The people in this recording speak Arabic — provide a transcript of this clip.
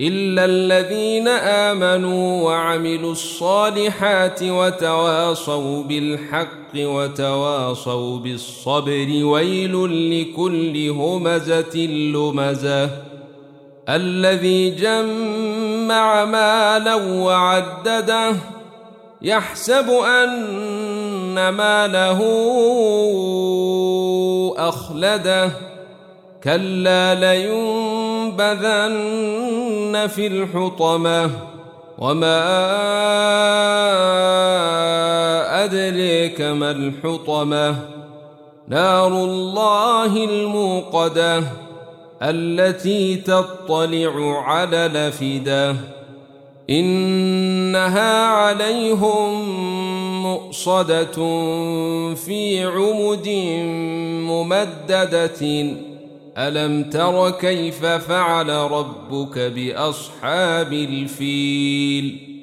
إلا الذين آمنوا وعملوا الصالحات وتواصوا بالحق وتواصوا بالصبر. ويل لكل همزة لمزة. الذي جمع مالا وعدده يحسب أن ماله أخلده. كلا لينبذن في الحطمة وما أدريك ما الحطمة. نار الله الموقدة التي تطلع على الأفئدة إنها عليهم مؤصدة في عمد ممددة. ألم تر كيف فعل ربك بأصحاب الفيل؟